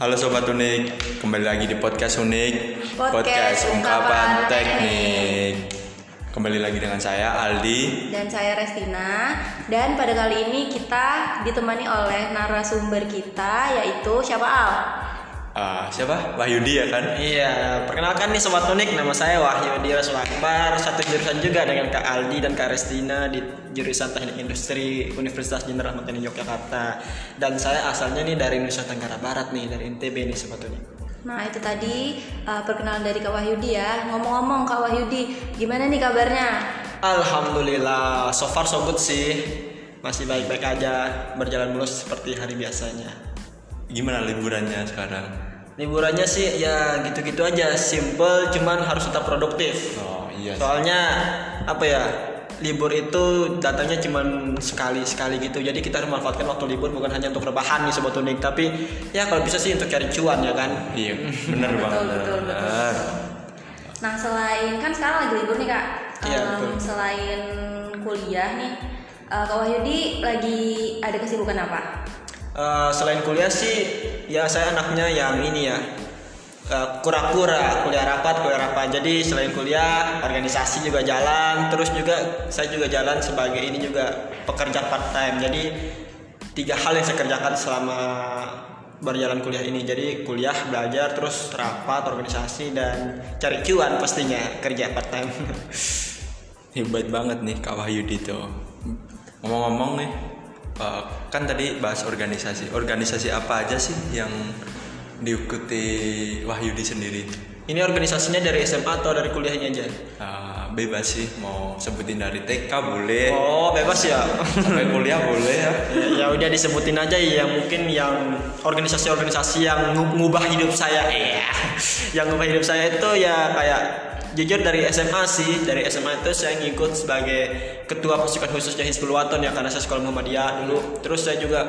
Halo Sobat Unik, kembali lagi di Podcast Unik Podcast Ungkapan Teknik. Kembali lagi dengan saya Aldi. Dan saya Restina. Dan pada kali ini kita ditemani oleh narasumber kita yaitu siapa Al? Ah, Siapa? Wahyudi ya kan? Iya, perkenalkan nih Sobat Unik, nama saya Wahyu Rasul Akbar Satu jurusan juga dengan Kak Aldi dan Kak Restina di jurusan Teknik Industri Universitas Jenderal Ahmad Yani Yogyakarta Dan saya asalnya nih dari Nusa Tenggara Barat nih, dari NTB nih Sobat Unik Nah itu tadi uh, perkenalan dari Kak Wahyudi ya Ngomong-ngomong Kak Wahyudi gimana nih kabarnya? Alhamdulillah, so far so good sih Masih baik-baik aja, berjalan mulus seperti hari biasanya Gimana liburannya sekarang? Liburannya sih ya gitu-gitu aja, simple cuman harus tetap produktif Oh iya Soalnya apa ya? Libur itu datangnya cuma sekali sekali gitu. Jadi kita harus manfaatkan waktu libur bukan hanya untuk rebahan nih sobat unik, tapi ya kalau bisa sih untuk cari cuan ya kan. Iya, bener Betul, banget betul, betul. bener. Nah selain kan sekarang lagi libur nih Kak Iya, betul. Selain kuliah nih uh, Kak Wahyudi lagi ada kesibukan apa? Eh, selain kuliah sih ya saya anaknya yang ini ya. Eh, kura-kura kuliah rapat kuliah rapat. Jadi selain kuliah organisasi juga jalan. Terus juga saya juga jalan sebagai ini juga pekerja part time jadi tiga hal yang saya kerjakan selama berjalan kuliah ini. Jadi kuliah belajar terus rapat organisasi dan cari cuan pastinya kerja part time Hebat banget nih Kak Wahyudi tuh. Ngomong-ngomong nih eh, Kan tadi bahas organisasi. Organisasi apa aja sih yang diikuti Wahyudi sendiri? ini organisasinya dari SMA atau dari kuliahnya aja? Ah, bebas sih. Mau sebutin dari TK boleh. Oh bebas ya. Sampai kuliah boleh ya. Ya, ya udah disebutin aja ya mungkin yang organisasi-organisasi yang ngu- ngubah hidup saya. Iya. Yang ngubah hidup saya itu ya kayak jujur dari SMA sih. Dari SMA itu saya ngikut sebagai ketua pasukan khususnya Hizbul Waton ya karena saya sekolah Muhammadiyah dulu. Terus saya juga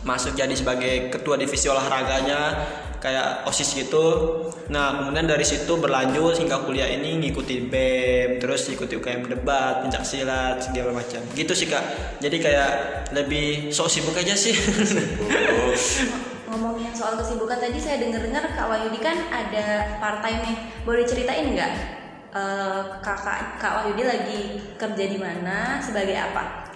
masuk jadi sebagai ketua divisi olahraganya kayak osis gitu. Nah kemudian dari situ berlanjut hingga kuliah ini ngikuti bem terus ikuti UKM debat pencak silat segala macam. Gitu sih kak. Jadi kayak lebih sok sibuk aja sih soal kesibukan tadi saya dengar-dengar Kak Wahyudi kan ada part time nih. Boleh ceritain nggak eh, kakak Kak Wahyudi lagi kerja di mana sebagai apa?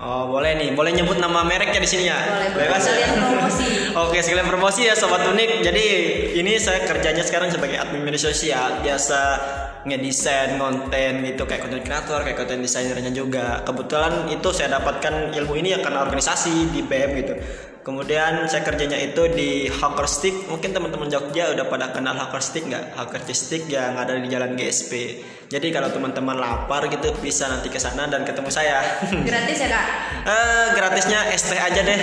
oh boleh nih boleh nyebut nama mereknya di sini ya Boleh. Bebas ya? Sekalian promosi. Oke, sekalian promosi ya sobat unik. Jadi ini saya kerjanya sekarang sebagai admin media sosial, biasa ngedesain konten gitu kayak konten kreator, kayak konten desainernya juga. Kebetulan itu saya dapatkan ilmu ini ya karena organisasi di BEM gitu. Kemudian saya kerjanya itu di Hacker Stick. Mungkin teman-teman Jogja udah pada kenal Hacker Stick nggak? Hacker Stick yang ada di Jalan GSP. Jadi kalau teman-teman lapar gitu bisa nanti ke sana dan ketemu saya. Gratis ya Kak? Eh gratisnya ST aja deh.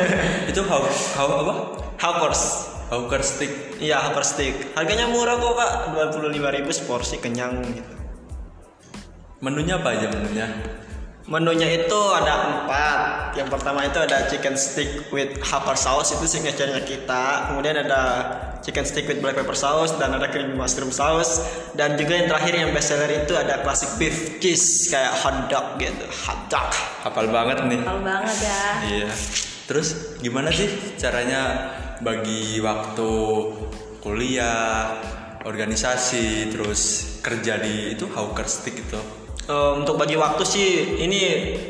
itu how, how apa? Hackers. Hawker stick Iya, Hopper Stick. Harganya murah kok, Kak. 25.000 seporsi kenyang gitu. menunya apa aja menunya? Menunya itu ada empat. Yang pertama itu ada chicken stick with Hopper sauce itu signature-nya kita. Kemudian ada chicken stick with black pepper sauce dan ada creamy mushroom sauce. Dan juga yang terakhir yang best seller itu ada classic beef cheese kayak hot dog gitu. Hot dog. Hafal banget nih. Tahu banget ya. Iya. Terus gimana sih caranya bagi waktu kuliah, organisasi, terus kerja di itu hawker stick itu? Eh, untuk bagi waktu sih ini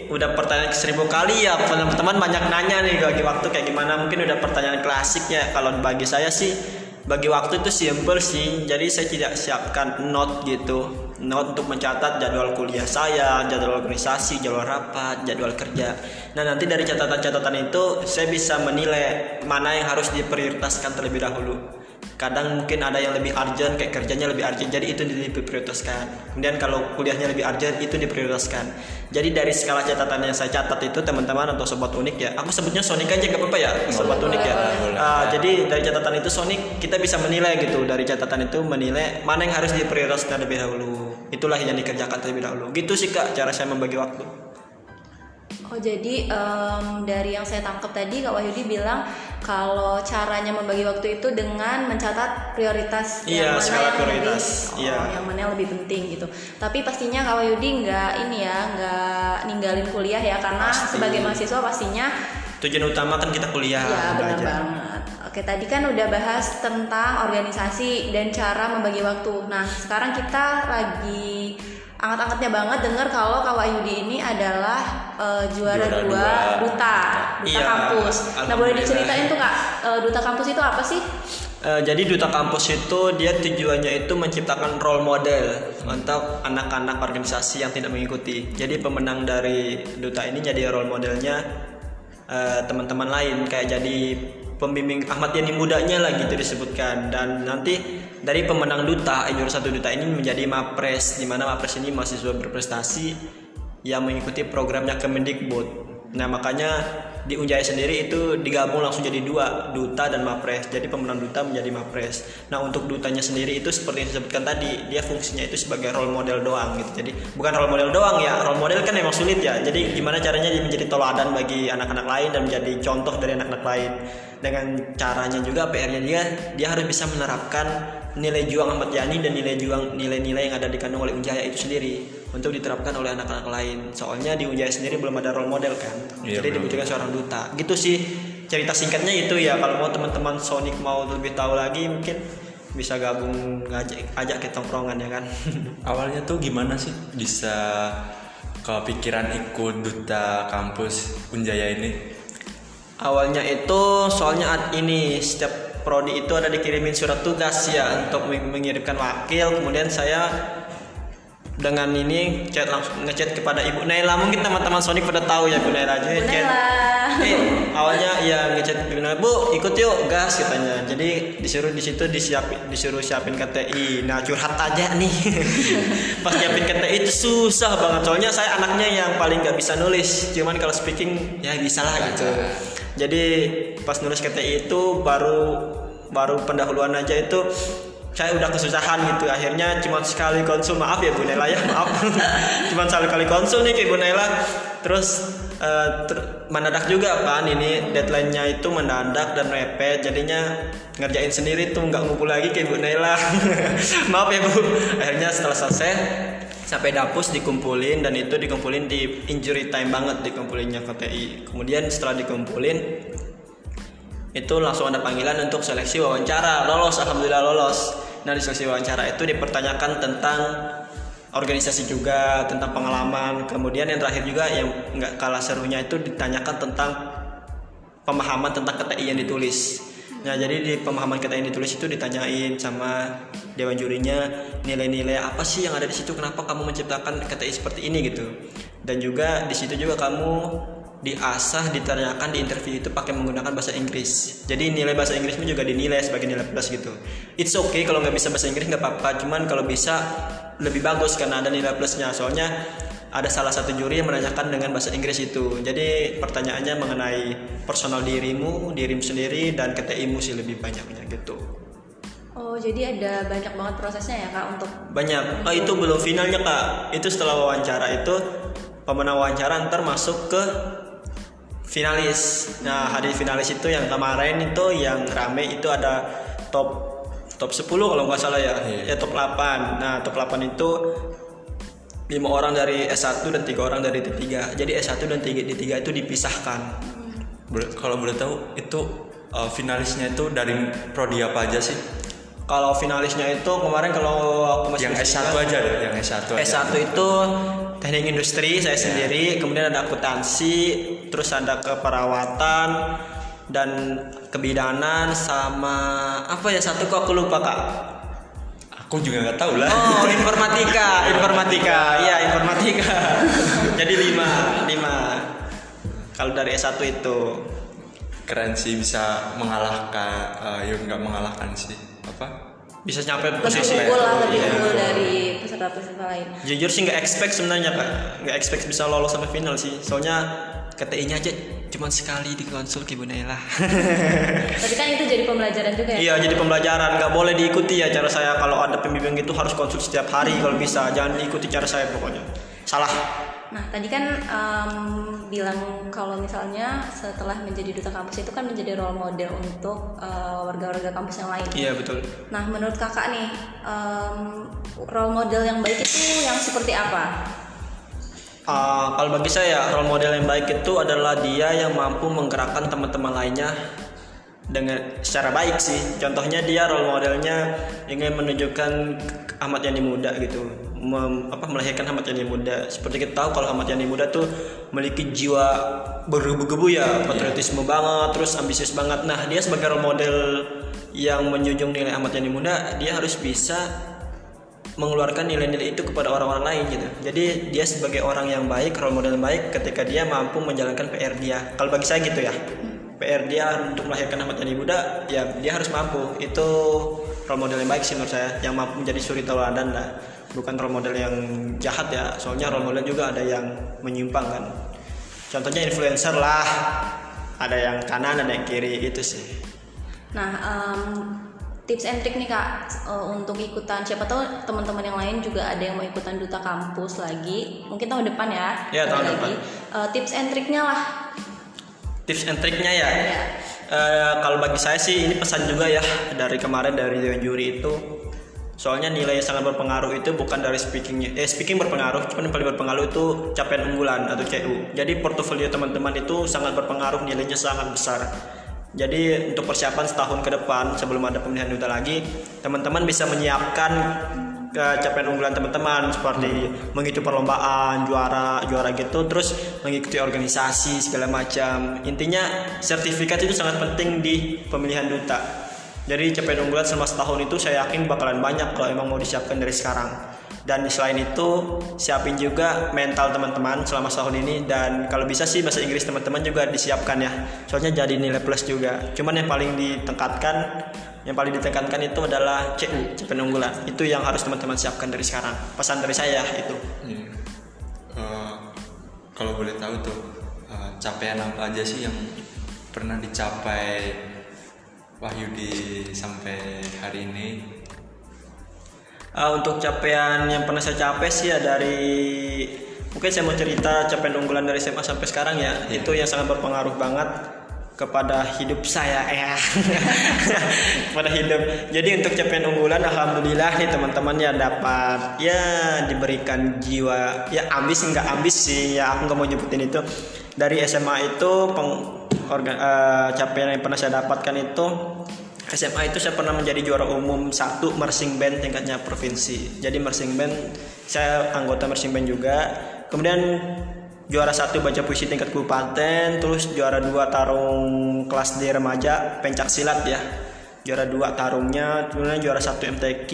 udah pertanyaan seribu kali ya teman-teman banyak nanya nih bagi waktu kayak gimana. Mungkin udah pertanyaan klasik ya kalau bagi saya sih bagi waktu itu simple sih. Jadi saya tidak siapkan note gitu. Note untuk mencatat jadwal kuliah saya jadwal organisasi jadwal rapat jadwal kerja. Nah nanti dari catatan-catatan itu saya bisa menilai mana yang harus diprioritaskan terlebih dahulu kadang mungkin ada yang lebih urgent kayak kerjanya lebih urgent jadi itu diprioritaskan. Kemudian kalau kuliahnya lebih urgent itu diprioritaskan. Jadi dari skala catatan yang saya catat itu teman-teman atau sobat unik ya aku sebutnya Sonic aja gak apa-apa ya sobat unik ya. Ah, jadi dari catatan itu Sonic kita bisa menilai gitu dari catatan itu menilai mana yang harus diprioritaskan terlebih dahulu. Itulah yang dikerjakan terlebih dahulu. Gitu sih kak cara saya membagi waktu. Oh jadi em, dari yang saya tangkap tadi Kak Wahyudi bilang kalau caranya membagi waktu itu dengan mencatat prioritas Iya, skala yang prioritas. lebih, Iya. oh, yang mana yang lebih penting gitu. Tapi pastinya Kak Wahyudi nggak ini ya nggak ninggalin kuliah ya karena Pasti. sebagai mahasiswa pastinya tujuan utama kan kita kuliah ya benar banget. Oke, tadi kan udah bahas tentang organisasi dan cara membagi waktu. Nah, sekarang kita lagi angkat-angkatnya banget dengar kalau Kak Wahyudi ini adalah eh, juara, Juara dua dua. duta, duta Iya, kampus. Nah, boleh diceritain tuh Kak, eh, duta kampus itu apa sih? Eh, jadi duta kampus itu dia tujuannya itu menciptakan role model untuk anak-anak organisasi yang tidak mengikuti. Jadi pemenang dari duta ini jadi role modelnya teman-teman lain kayak jadi pembimbing Ahmad Yani mudanya lah gitu disebutkan dan nanti dari pemenang duta juara satu duta ini menjadi mapres di mana mapres ini mahasiswa berprestasi yang mengikuti programnya Kemendikbud. Nah makanya di Unjaya sendiri itu digabung langsung jadi dua duta dan mapres. Jadi pemenang duta menjadi mapres. Nah untuk dutanya sendiri itu seperti yang disebutkan tadi dia fungsinya itu sebagai role model doang gitu. Jadi bukan role model doang ya. Role model kan memang sulit ya. Jadi gimana caranya dia menjadi teladan bagi anak-anak lain dan menjadi contoh dari anak-anak lain. Dengan caranya juga PR-nya dia dia harus bisa menerapkan nilai juang Ahmad Yani dan nilai juang nilai-nilai yang ada dikandung oleh Unjaya itu sendiri untuk diterapkan oleh anak-anak lain. Soalnya di Unjaya sendiri belum ada role model kan. Iya, Jadi dibutuhkan seorang duta. Gitu sih cerita singkatnya itu ya. Kalau mau teman-teman Sonic mau lebih tahu lagi mungkin bisa gabung ngajak ajak ke tongkrongan ya kan. Awalnya tuh gimana sih bisa kepikiran ikut duta kampus Unjaya ini? Awalnya itu soalnya ad- ini setiap prodi itu ada dikirimin surat tugas ya untuk meng- mengirimkan wakil. Kemudian saya dengan ini chat langsung ngechat kepada Ibu Naila. Mungkin teman-teman Sonic pada tahu ya Bu Naila aja. Bu Chat. Naila. Eh, awalnya ya ngechat Ibu Naila, "Bu, ikut yuk, gas," katanya. Jadi disuruh di situ disiapin disuruh siapin KTI. Nah, curhat aja nih. Pas siapin KTI itu susah banget. Soalnya saya anaknya yang paling nggak bisa nulis. Cuman kalau speaking ya bisa lah gitu. Jadi pas nulis KTI itu baru baru pendahuluan aja itu saya udah kesusahan gitu. Akhirnya cuma sekali konsul maaf ya Bu Nela ya maaf. Cuma sekali kali konsul nih ke Bu Nela. Terus eh, ter- mendadak juga kan ini deadline-nya itu mendadak dan mepet. Jadinya ngerjain sendiri tuh nggak ngumpul lagi ke Bu Nela. Maaf ya Bu. Akhirnya setelah selesai sampai dapus dikumpulin dan itu dikumpulin di injury time banget dikumpulinnya KTI kemudian setelah dikumpulin itu langsung ada panggilan untuk seleksi wawancara. Lolos alhamdulillah lolos nah di seleksi wawancara itu dipertanyakan tentang organisasi juga tentang pengalaman. Kemudian yang terakhir juga yang nggak kalah serunya itu ditanyakan tentang pemahaman tentang KTI yang ditulis. Nah jadi di pemahaman KTI yang ditulis itu ditanyain sama dewan jurinya nilai-nilai apa sih yang ada di situ? Kenapa kamu menciptakan KTI seperti ini? Gitu. Dan juga di situ juga kamu diasah ditanyakan di interview itu pakai menggunakan bahasa Inggris. Jadi nilai bahasa Inggrismu juga dinilai sebagai nilai plus gitu. It's okay kalau nggak bisa bahasa Inggris nggak apa-apa. Cuman kalau bisa lebih bagus karena ada nilai plusnya. Soalnya ada salah satu juri yang menanyakan dengan bahasa Inggris itu. Jadi pertanyaannya mengenai personal dirimu dirimu sendiri dan KTI-mu sih lebih banyaknya gitu. Oh, jadi ada banyak banget prosesnya ya Kak untuk banyak. Oh itu belum finalnya kak. Itu setelah wawancara itu pemenang wawancara ntar masuk ke finalis. Nah hari finalis itu yang kemarin itu yang rame itu ada top top 10 kalau nggak salah ya. Iya. ya top 8 nah top 8 itu lima orang dari S1 dan tiga orang dari D3 jadi S1 dan tiga D3 itu dipisahkan. Kalau boleh tahu itu uh, finalisnya itu dari prodi apa aja sih? kalau finalisnya itu kemarin kalau aku masih Yang ingat- S1 aja deh, yang S1 aja. S1 itu teknik industri saya sendiri, kemudian ada akuntansi, terus ada keperawatan dan kebidanan sama apa ya satu kok aku lupa kak. Aku juga nggak tahu lah. Oh informatika, informatika, iya informatika. Jadi lima, lima. Kalau dari S1 itu Keren sih bisa mengalahkan, uh, ya nggak mengalahkan sih. Apa? bisa nyampe lebih posisi. unggul lah, lebih Iya. unggul dari peserta-peserta lain. Jujur sih nggak expect sebenarnya kak, nggak expect bisa lolos sampai final sih. Soalnya KTI-nya aja cuma sekali di konsul ke Ibu Naila. Tapi kan itu jadi pembelajaran juga ya. Iya jadi pembelajaran nggak boleh diikuti ya cara saya kalau ada pembimbing itu harus konsul setiap hari kalau bisa jangan diikuti cara saya pokoknya salah Nah, tadi kan em, bilang kalau misalnya setelah menjadi duta kampus itu kan menjadi role model untuk eh, warga-warga kampus yang lain. iya betul Nah, menurut kakak nih, em, role model yang baik itu yang seperti apa? Ah, kalau bagi saya role model yang baik itu adalah dia yang mampu menggerakkan teman-teman lainnya dengan secara baik sih. Contohnya dia role modelnya ingin menunjukkan Ahmad Yani muda gitu. Mem, apa melahirkan Ahmad Yani muda. Seperti kita tahu kalau Ahmad Yani muda tuh memiliki jiwa bergebu-gebu ya patriotisme banget terus ambisius banget. Nah dia sebagai role model yang menjunjung nilai Ahmad Yani muda dia harus bisa mengeluarkan nilai-nilai itu kepada orang-orang lain gitu. Jadi dia sebagai orang yang baik, role model yang baik ketika dia mampu menjalankan PR dia. Kalau bagi saya gitu ya. PR dia untuk melahirkan Ahmad Yani Buddha, ya dia harus mampu. Itu role model yang baik sih menurut saya, yang mampu menjadi suri tauladan lah. Bukan role model yang jahat ya. Soalnya role model juga ada yang menyimpang kan. Contohnya influencer lah. Ada yang kanan, ada yang kiri itu sih. Nah, em, tips and trick nih kak eh, untuk ikutan siapa tahu teman-teman yang lain juga ada yang mau ikutan duta kampus lagi mungkin tahun depan ya Iya, tahun Lagi. depan. Eh, tips and tricknya lah Tips and triknya ya. Iya. Eh, kalau bagi saya sih ini pesan juga ya dari kemarin dari Dewan Juri itu soalnya nilai yang sangat berpengaruh itu bukan dari speakingnya eh speaking berpengaruh cuman yang paling berpengaruh itu capaian unggulan atau CU jadi portofolio teman-teman itu sangat berpengaruh nilainya sangat besar jadi untuk persiapan setahun ke depan sebelum ada pemilihan duta lagi teman-teman bisa menyiapkan capaian unggulan teman-teman seperti mengikuti perlombaan juara juara gitu terus mengikuti organisasi segala macam. Intinya sertifikat itu sangat penting di pemilihan duta. Jadi capaian unggulan selama setahun itu saya yakin bakalan banyak kalau emang mau disiapkan dari sekarang dan selain itu siapin juga mental teman-teman selama setahun ini. Dan kalau bisa sih bahasa Inggris teman-teman juga disiapkan ya. Soalnya jadi nilai plus juga. Cuman yang paling ditingkatkan yang paling ditekankan itu adalah CU capaian unggulan itu yang harus teman-teman siapkan dari sekarang. Pesan dari saya itu. Iya. Eh, kalau boleh tahu tuh eh, capaian apa aja sih yang pernah dicapai Wahyudi sampai hari ini? Uh, untuk capaian yang pernah saya capai sih ya dari mungkin saya mau cerita capaian unggulan dari SMA sampai sekarang ya. Itu yang sangat berpengaruh banget kepada hidup saya ya kepada hidup. Jadi untuk capaian unggulan alhamdulillah nih teman-teman ya dapat ya diberikan jiwa. Ya ambis nggak ambis sih. Ya aku nggak mau nyebutin itu. Dari SMA itu peng, organ, eh, capaian yang pernah saya dapatkan itu SMA itu saya pernah menjadi juara umum satu marching band tingkatnya provinsi. Jadi marching band saya anggota marching band juga. Kemudian juara satu baca puisi tingkat kabupaten, terus juara dua tarung kelas D remaja pencak silat ya. Juara dua tarungnya, kemudian juara satu MTQ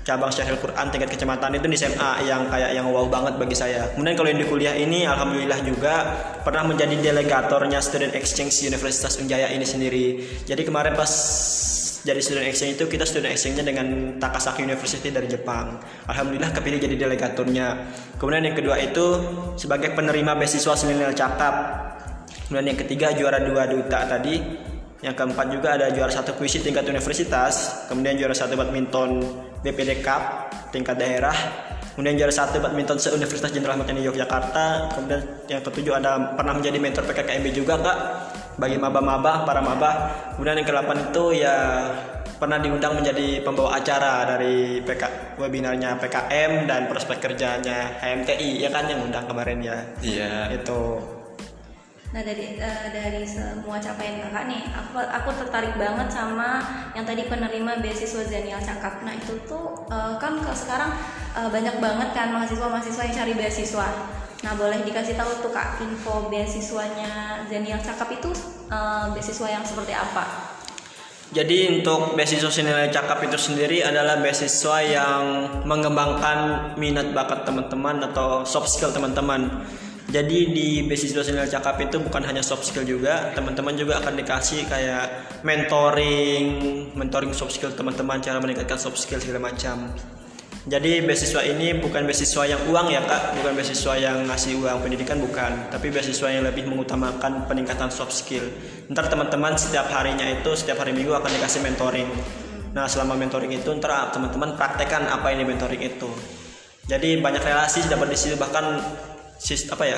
cabang Syahril Quran tingkat kecamatan itu di SMA yang kayak yang wow banget bagi saya. Kemudian kalau yang di kuliah ini alhamdulillah juga pernah menjadi delegatornya student exchange Universitas Unjaya ini sendiri. Jadi kemarin pas jadi student exchange itu kita student exchange-nya dengan Takasaki University dari Jepang. Alhamdulillah kepilih jadi delegatornya. Kemudian yang kedua itu sebagai penerima beasiswa milenial cakap. Kemudian yang ketiga juara dua duta tadi. Yang keempat juga ada juara satu puisi tingkat universitas. Kemudian juara satu badminton BPD Cup tingkat daerah. Kemudian juara satu badminton se-Universitas Jenderal Ahmad Yani Yogyakarta. Kemudian yang ketujuh ada pernah menjadi mentor PKKMB juga kak bagi maba-maba, para maba. Kemudian yang ke-8 itu ya pernah diundang menjadi pembawa acara dari PK webinarnya PKM dan prospek kerjanya HMTI ya kan yang undang kemarin ya. Iya. Itu. Nah dari eh, dari semua capaian kakak nih, aku aku tertarik banget sama yang tadi penerima beasiswa Zenial Cakap. Nah itu tuh eh, kan ke sekarang eh, banyak banget kan mahasiswa-mahasiswa yang cari beasiswa. Nah boleh dikasih tahu tuh kak info beasiswanya Zenial Cakap itu eh, beasiswa yang seperti apa? Jadi untuk beasiswa senilai cakap itu sendiri adalah beasiswa yang mengembangkan minat bakat teman-teman atau soft skill teman-teman. Jadi di beasiswa senilai cakap itu bukan hanya soft skill juga, teman-teman juga akan dikasih kayak mentoring, mentoring soft skill teman-teman, cara meningkatkan soft skill segala macam. Jadi beasiswa ini bukan beasiswa yang uang ya kak, bukan beasiswa yang ngasih uang pendidikan bukan, tapi beasiswa yang lebih mengutamakan peningkatan soft skill. Ntar teman-teman setiap harinya itu setiap hari minggu akan dikasih mentoring. Nah selama mentoring itu ntar teman-teman praktekkan apa ini mentoring itu. Jadi banyak relasi dapat di situ bahkan sis apa ya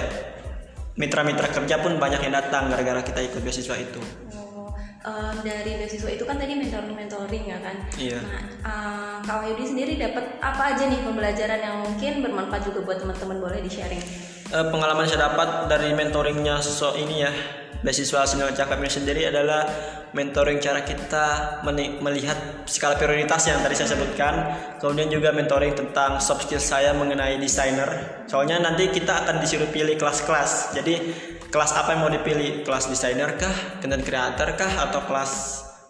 mitra-mitra kerja pun banyak yang datang gara-gara kita ikut beasiswa itu. Oh, eh, dari beasiswa itu kan tadi mentoring mentoring ya kan. Iya. Nah, eh, Kak Wahyudi sendiri dapat apa aja nih pembelajaran yang mungkin bermanfaat juga buat teman-teman boleh di sharing? eh, pengalaman saya dapat dari mentoringnya so ini ya beasiswa Sinyal Cakap ini sendiri adalah mentoring cara kita melihat skala prioritas yang tadi saya sebutkan. Kemudian juga mentoring tentang soft skill saya mengenai desainer. Soalnya nanti kita akan disuruh pilih kelas-kelas. Jadi kelas apa yang mau dipilih? Kelas desainer kah? Content creator kah? Atau kelas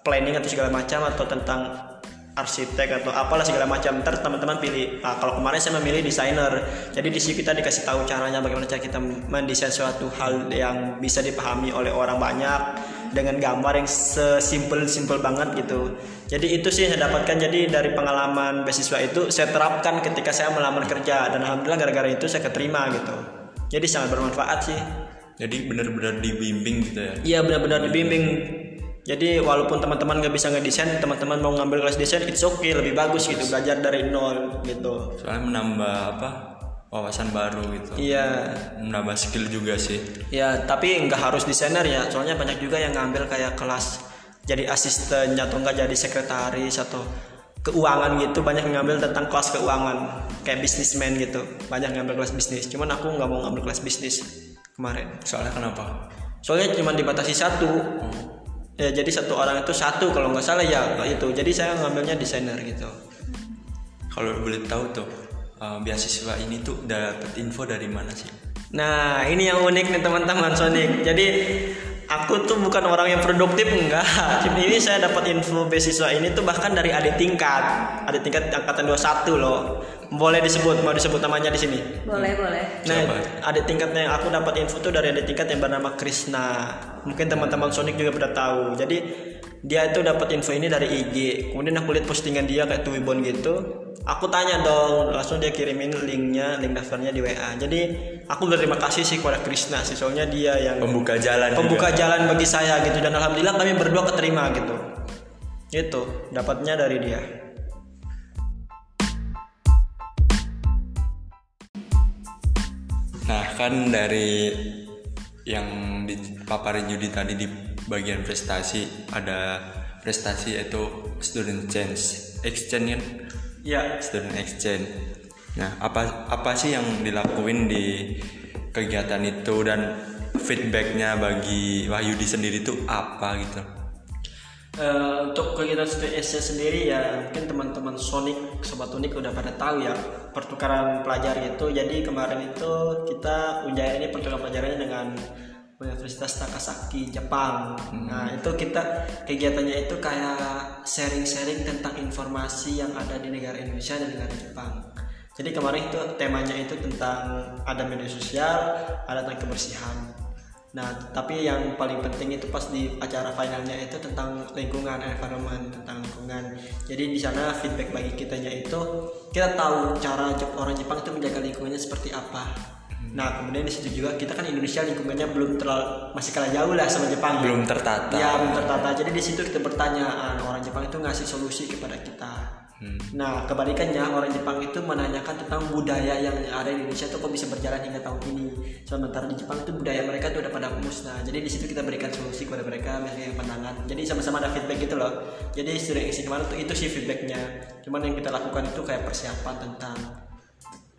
planning atau segala macam? Atau tentang arsitek atau apalah segala macam ntar teman-teman pilih. Ah, kalau kemarin saya memilih desainer. Jadi di sini kita dikasih tahu caranya bagaimana cara kita mendesain suatu hal yang bisa dipahami oleh orang banyak dengan gambar yang sesimpel simpel banget gitu. Jadi itu sih saya dapatkan. Jadi dari pengalaman beasiswa itu saya terapkan ketika saya melamar kerja. Dan alhamdulillah gara-gara itu saya keterima gitu. Jadi sangat bermanfaat sih. Jadi benar-benar dibimbing gitu ya. Iya benar-benar dibimbing. Jadi walaupun teman-teman nggak bisa ngedesain, teman-teman mau ngambil kelas desain, it's okay, lebih bagus gitu belajar dari nol gitu. Soalnya menambah apa? wawasan baru gitu. Iya, Menambah skill juga sih. ya tapi nggak harus desainer ya. Soalnya banyak juga yang ngambil kayak kelas jadi asisten atau nggak jadi sekretaris atau keuangan gitu banyak ngambil tentang kelas keuangan kayak bisnismen gitu banyak ngambil kelas bisnis cuman aku nggak mau ngambil kelas bisnis kemarin Soalnya kenapa? soalnya cuma dibatasi satu ya jadi satu orang itu satu kalau nggak salah ya itu. Jadi saya ngambilnya desainer gitu. Kalau boleh tahu tuh eh, beasiswa ini tuh dapat info dari mana sih? nah ini yang unik nih teman-teman Sonic. Jadi aku tuh bukan orang yang produktif enggak ini saya dapat info beasiswa ini tuh bahkan dari adik tingkat adik tingkat angkatan 21 loh boleh disebut mau disebut namanya di sini boleh boleh Nah, Siapa? adik tingkatnya yang aku dapat info tuh dari adik tingkat yang bernama Krishna. Mungkin teman-teman Sonic juga pada tahu. Jadi dia itu dapat info ini dari IG. Kemudian aku lihat postingan dia kayak Tuwibon gitu. Aku tanya dong, langsung dia kirimin linknya, link daftarnya di WA. Jadi aku berterima kasih sih kepada Krishna sih, soalnya dia yang Pembuka jalan. pembuka juga. jalan bagi saya gitu. Dan alhamdulillah kami berdua keterima gitu. Itu dapatnya dari dia. Nah kan dari yang dipaparin Yudi tadi di bagian prestasi ada prestasi yaitu student change exchange kan Ya, student exchange. Nah apa apa sih yang dilakuin di kegiatan itu dan feedbacknya bagi Wahyudi sendiri itu apa gitu? Eh, untuk kegiatan studi SC sendiri ya mungkin teman-teman Sonic Sobat Unik udah pada tahu ya pertukaran pelajar itu jadi kemarin itu kita Ujaya ini pertukaran pelajarannya dengan Universitas Takasaki Jepang nah itu kita kegiatannya itu kayak sharing-sharing tentang informasi yang ada di negara Indonesia dan negara Jepang jadi kemarin itu temanya itu tentang ada media sosial ada tentang kebersihan Nah, tapi yang paling penting itu pas di acara finalnya itu tentang lingkungan, environment, tentang lingkungan. Jadi di sana feedback bagi kitanya itu kita tahu cara orang Jepang itu menjaga lingkungannya seperti apa. Nah, kemudian di situ juga kita kan Indonesia lingkungannya belum terlalu masih kalah jauh lah sama Jepang. Belum tertata. Ya, belum tertata. Jadi di situ kita bertanya ah, orang Jepang itu ngasih solusi kepada kita. Hmm. Nah, kebalikannya orang Jepang itu menanyakan tentang budaya yang ada di Indonesia itu kok bisa berjalan hingga tahun ini. Sementara di Jepang itu budaya mereka itu udah pada musnah. Jadi di situ kita berikan solusi kepada mereka, yang pandangan. Jadi sama-sama ada feedback gitu loh. Jadi student exchange kemarin tuh itu sih feedbacknya. Cuman yang kita lakukan itu kayak persiapan tentang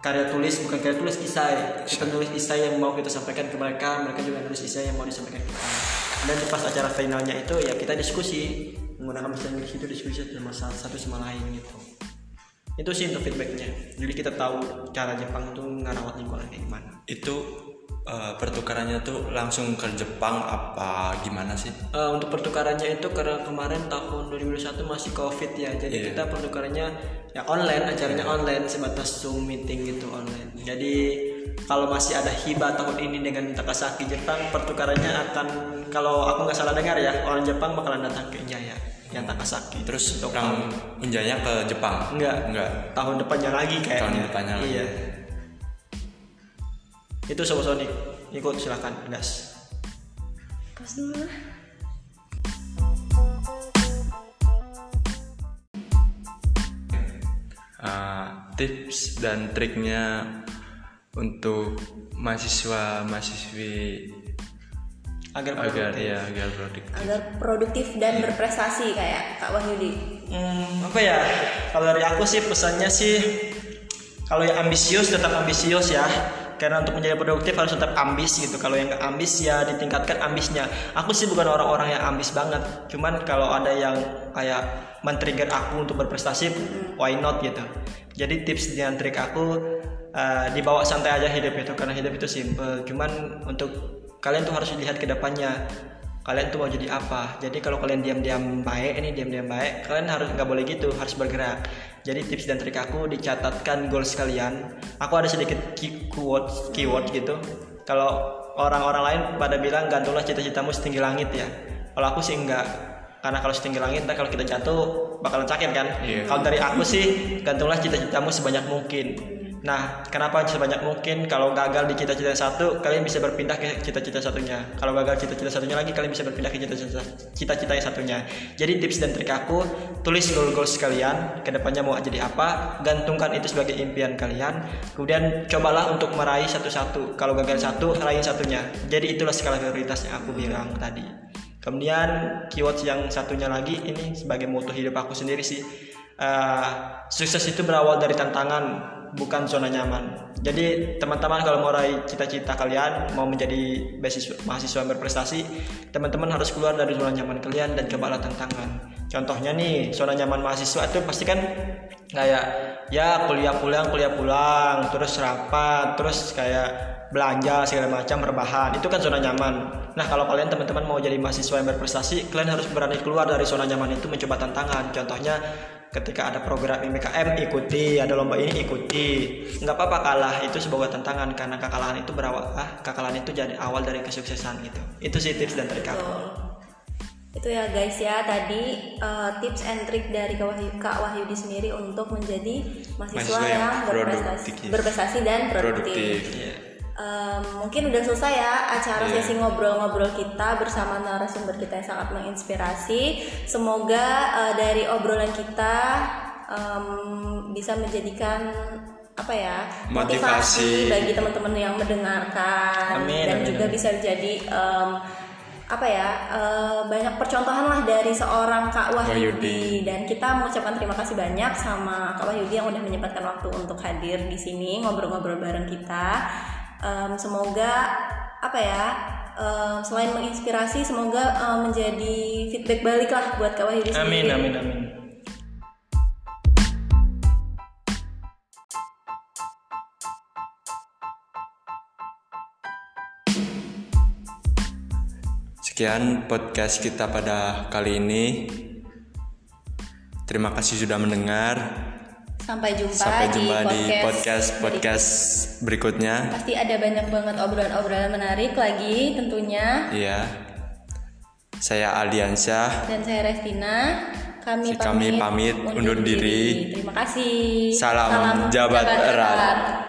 karya tulis bukan karya tulis isai. Kita nulis isai yang mau kita sampaikan ke mereka mereka juga nulis isai yang mau disampaikan ke kita. Dan pas acara finalnya itu ya kita diskusi menggunakan bahasa Inggris itu diskusi sama sa- satu sama lain gitu. Itu sih untuk feedbacknya. Jadi kita tahu cara Jepang tuh ngarawat lingkungan kayak gimana. Itu eh, pertukarannya tuh langsung ke Jepang apa gimana sih? Eh, untuk pertukarannya itu karena kemarin tahun 2021 masih covid ya jadi Iya. kita pertukarannya ya online acaranya online sebatas zoom meeting gitu online jadi kalau masih ada hibah tahun ini dengan Takasaki Jepang pertukarannya akan kalau aku nggak salah dengar ya orang Jepang bakalan datang ke Jaya yang Takasaki Terus orang Unjanya ke Jepang? Enggak. Enggak. tahun depannya lagi kayaknya Tahun depannya lagi. iya itu sobat Sonic ikut silakan gas pas dulu Eh, tips dan triknya untuk mahasiswa mahasiswi agar agar produktif. ya agar produktif. agar produktif dan berprestasi kayak Kak Wahyudi Hmm, apa ya? Kalau dari aku sih pesannya sih kalau yang ambisius tetap ambisius ya. Karena untuk menjadi produktif harus tetap ambis gitu. Kalau yang ambis ya ditingkatkan ambisnya. Aku sih bukan orang-orang yang ambis banget. Cuman kalau ada yang kayak men-trigger aku untuk berprestasi why not gitu. Jadi tips dan trik aku uh, dibawa santai aja hidup itu. Karena hidup itu simple. Cuman untuk kalian tuh harus lihat ke depannya kalian tuh mau jadi apa? Jadi kalau kalian diam-diam baik ini diam-diam baik kalian harus nggak boleh gitu harus bergerak. Jadi tips dan trik aku dicatatkan goals kalian. Aku ada sedikit keyword keyword gitu. Kalau orang-orang lain pada bilang gantunglah cita-citamu setinggi langit ya. Kalau aku sih enggak. Karena kalau setinggi langit ntar kalau kita jatuh bakalan sakit kan? Iya. kalau dari aku sih gantunglah cita-citamu sebanyak mungkin Nah, kenapa sebanyak mungkin kalau gagal di cita-cita satu, kalian bisa berpindah ke cita-cita satunya. Kalau gagal cita-cita satunya lagi, kalian bisa berpindah ke cita-cita yang satunya. Jadi tips dan trik aku, tulis goal-goals kalian, ke depannya mau jadi apa, gantungkan itu sebagai impian kalian. Kemudian cobalah untuk meraih satu-satu. Kalau gagal satu, raih satunya. Jadi itulah skala prioritas yang aku bilang tadi. Kemudian keyword yang satunya lagi ini sebagai moto hidup aku sendiri sih. Eh, sukses itu berawal dari tantangan bukan zona nyaman. Jadi teman-teman kalau mau raih cita-cita kalian mau menjadi beasiswa mahasiswa yang berprestasi, teman-teman harus keluar dari zona nyaman kalian dan cobalah tantangan. Contohnya nih zona nyaman mahasiswa itu pasti kan kayak ya kuliah pulang kuliah pulang terus rapat terus kayak belanja segala macam rebahan itu kan zona nyaman. Nah kalau kalian teman-teman mau jadi mahasiswa yang berprestasi, kalian harus berani keluar dari zona nyaman itu mencoba tantangan. Contohnya ketika ada program MBKM ikuti, ada lomba ini ikuti. Nggak apa-apa kalah, itu sebuah tantangan karena kekalahan itu berawal, ah, kekalahan itu jadi awal dari kesuksesan gitu. Itu sih tips dan trik aku. Betul. Itu ya guys ya tadi uh, tips and trick dari Kak, Wahyu, Kak Wahyudi sendiri untuk menjadi mahasiswa, Mahasiswa yang yang berprestasi, berprestasi dan produktif. produktif Iya. Um, mungkin udah selesai ya acara Iya. sesi ngobrol-ngobrol kita bersama narasumber kita yang sangat menginspirasi. Semoga uh, dari obrolan kita um, bisa menjadikan apa ya Motivasi. bagi teman-teman yang mendengarkan Amin, dan amin, juga amin. bisa jadi um, apa ya uh, banyak percontohan lah dari seorang Kak Wahyudi Wahyudi. dan kita mengucapkan terima kasih banyak sama Kak Wahyudi yang udah menyempatkan waktu untuk hadir di sini ngobrol-ngobrol bareng kita. Em, semoga apa ya em, selain menginspirasi semoga em, menjadi feedback balik lah buat Kak Wahyudi Amin, sendiri. amin, amin. Sekian podcast kita pada kali ini. Terima kasih sudah mendengar. Sampai jumpa, Sampai jumpa di podcast podcast podcast berikutnya. Pasti ada banyak banget obrolan-obrolan menarik lagi tentunya. Iya. Saya Aldiansyah. Dan saya Restina. Kami Si kami pamit undur diri. Terima kasih. Salam Jabat Erat.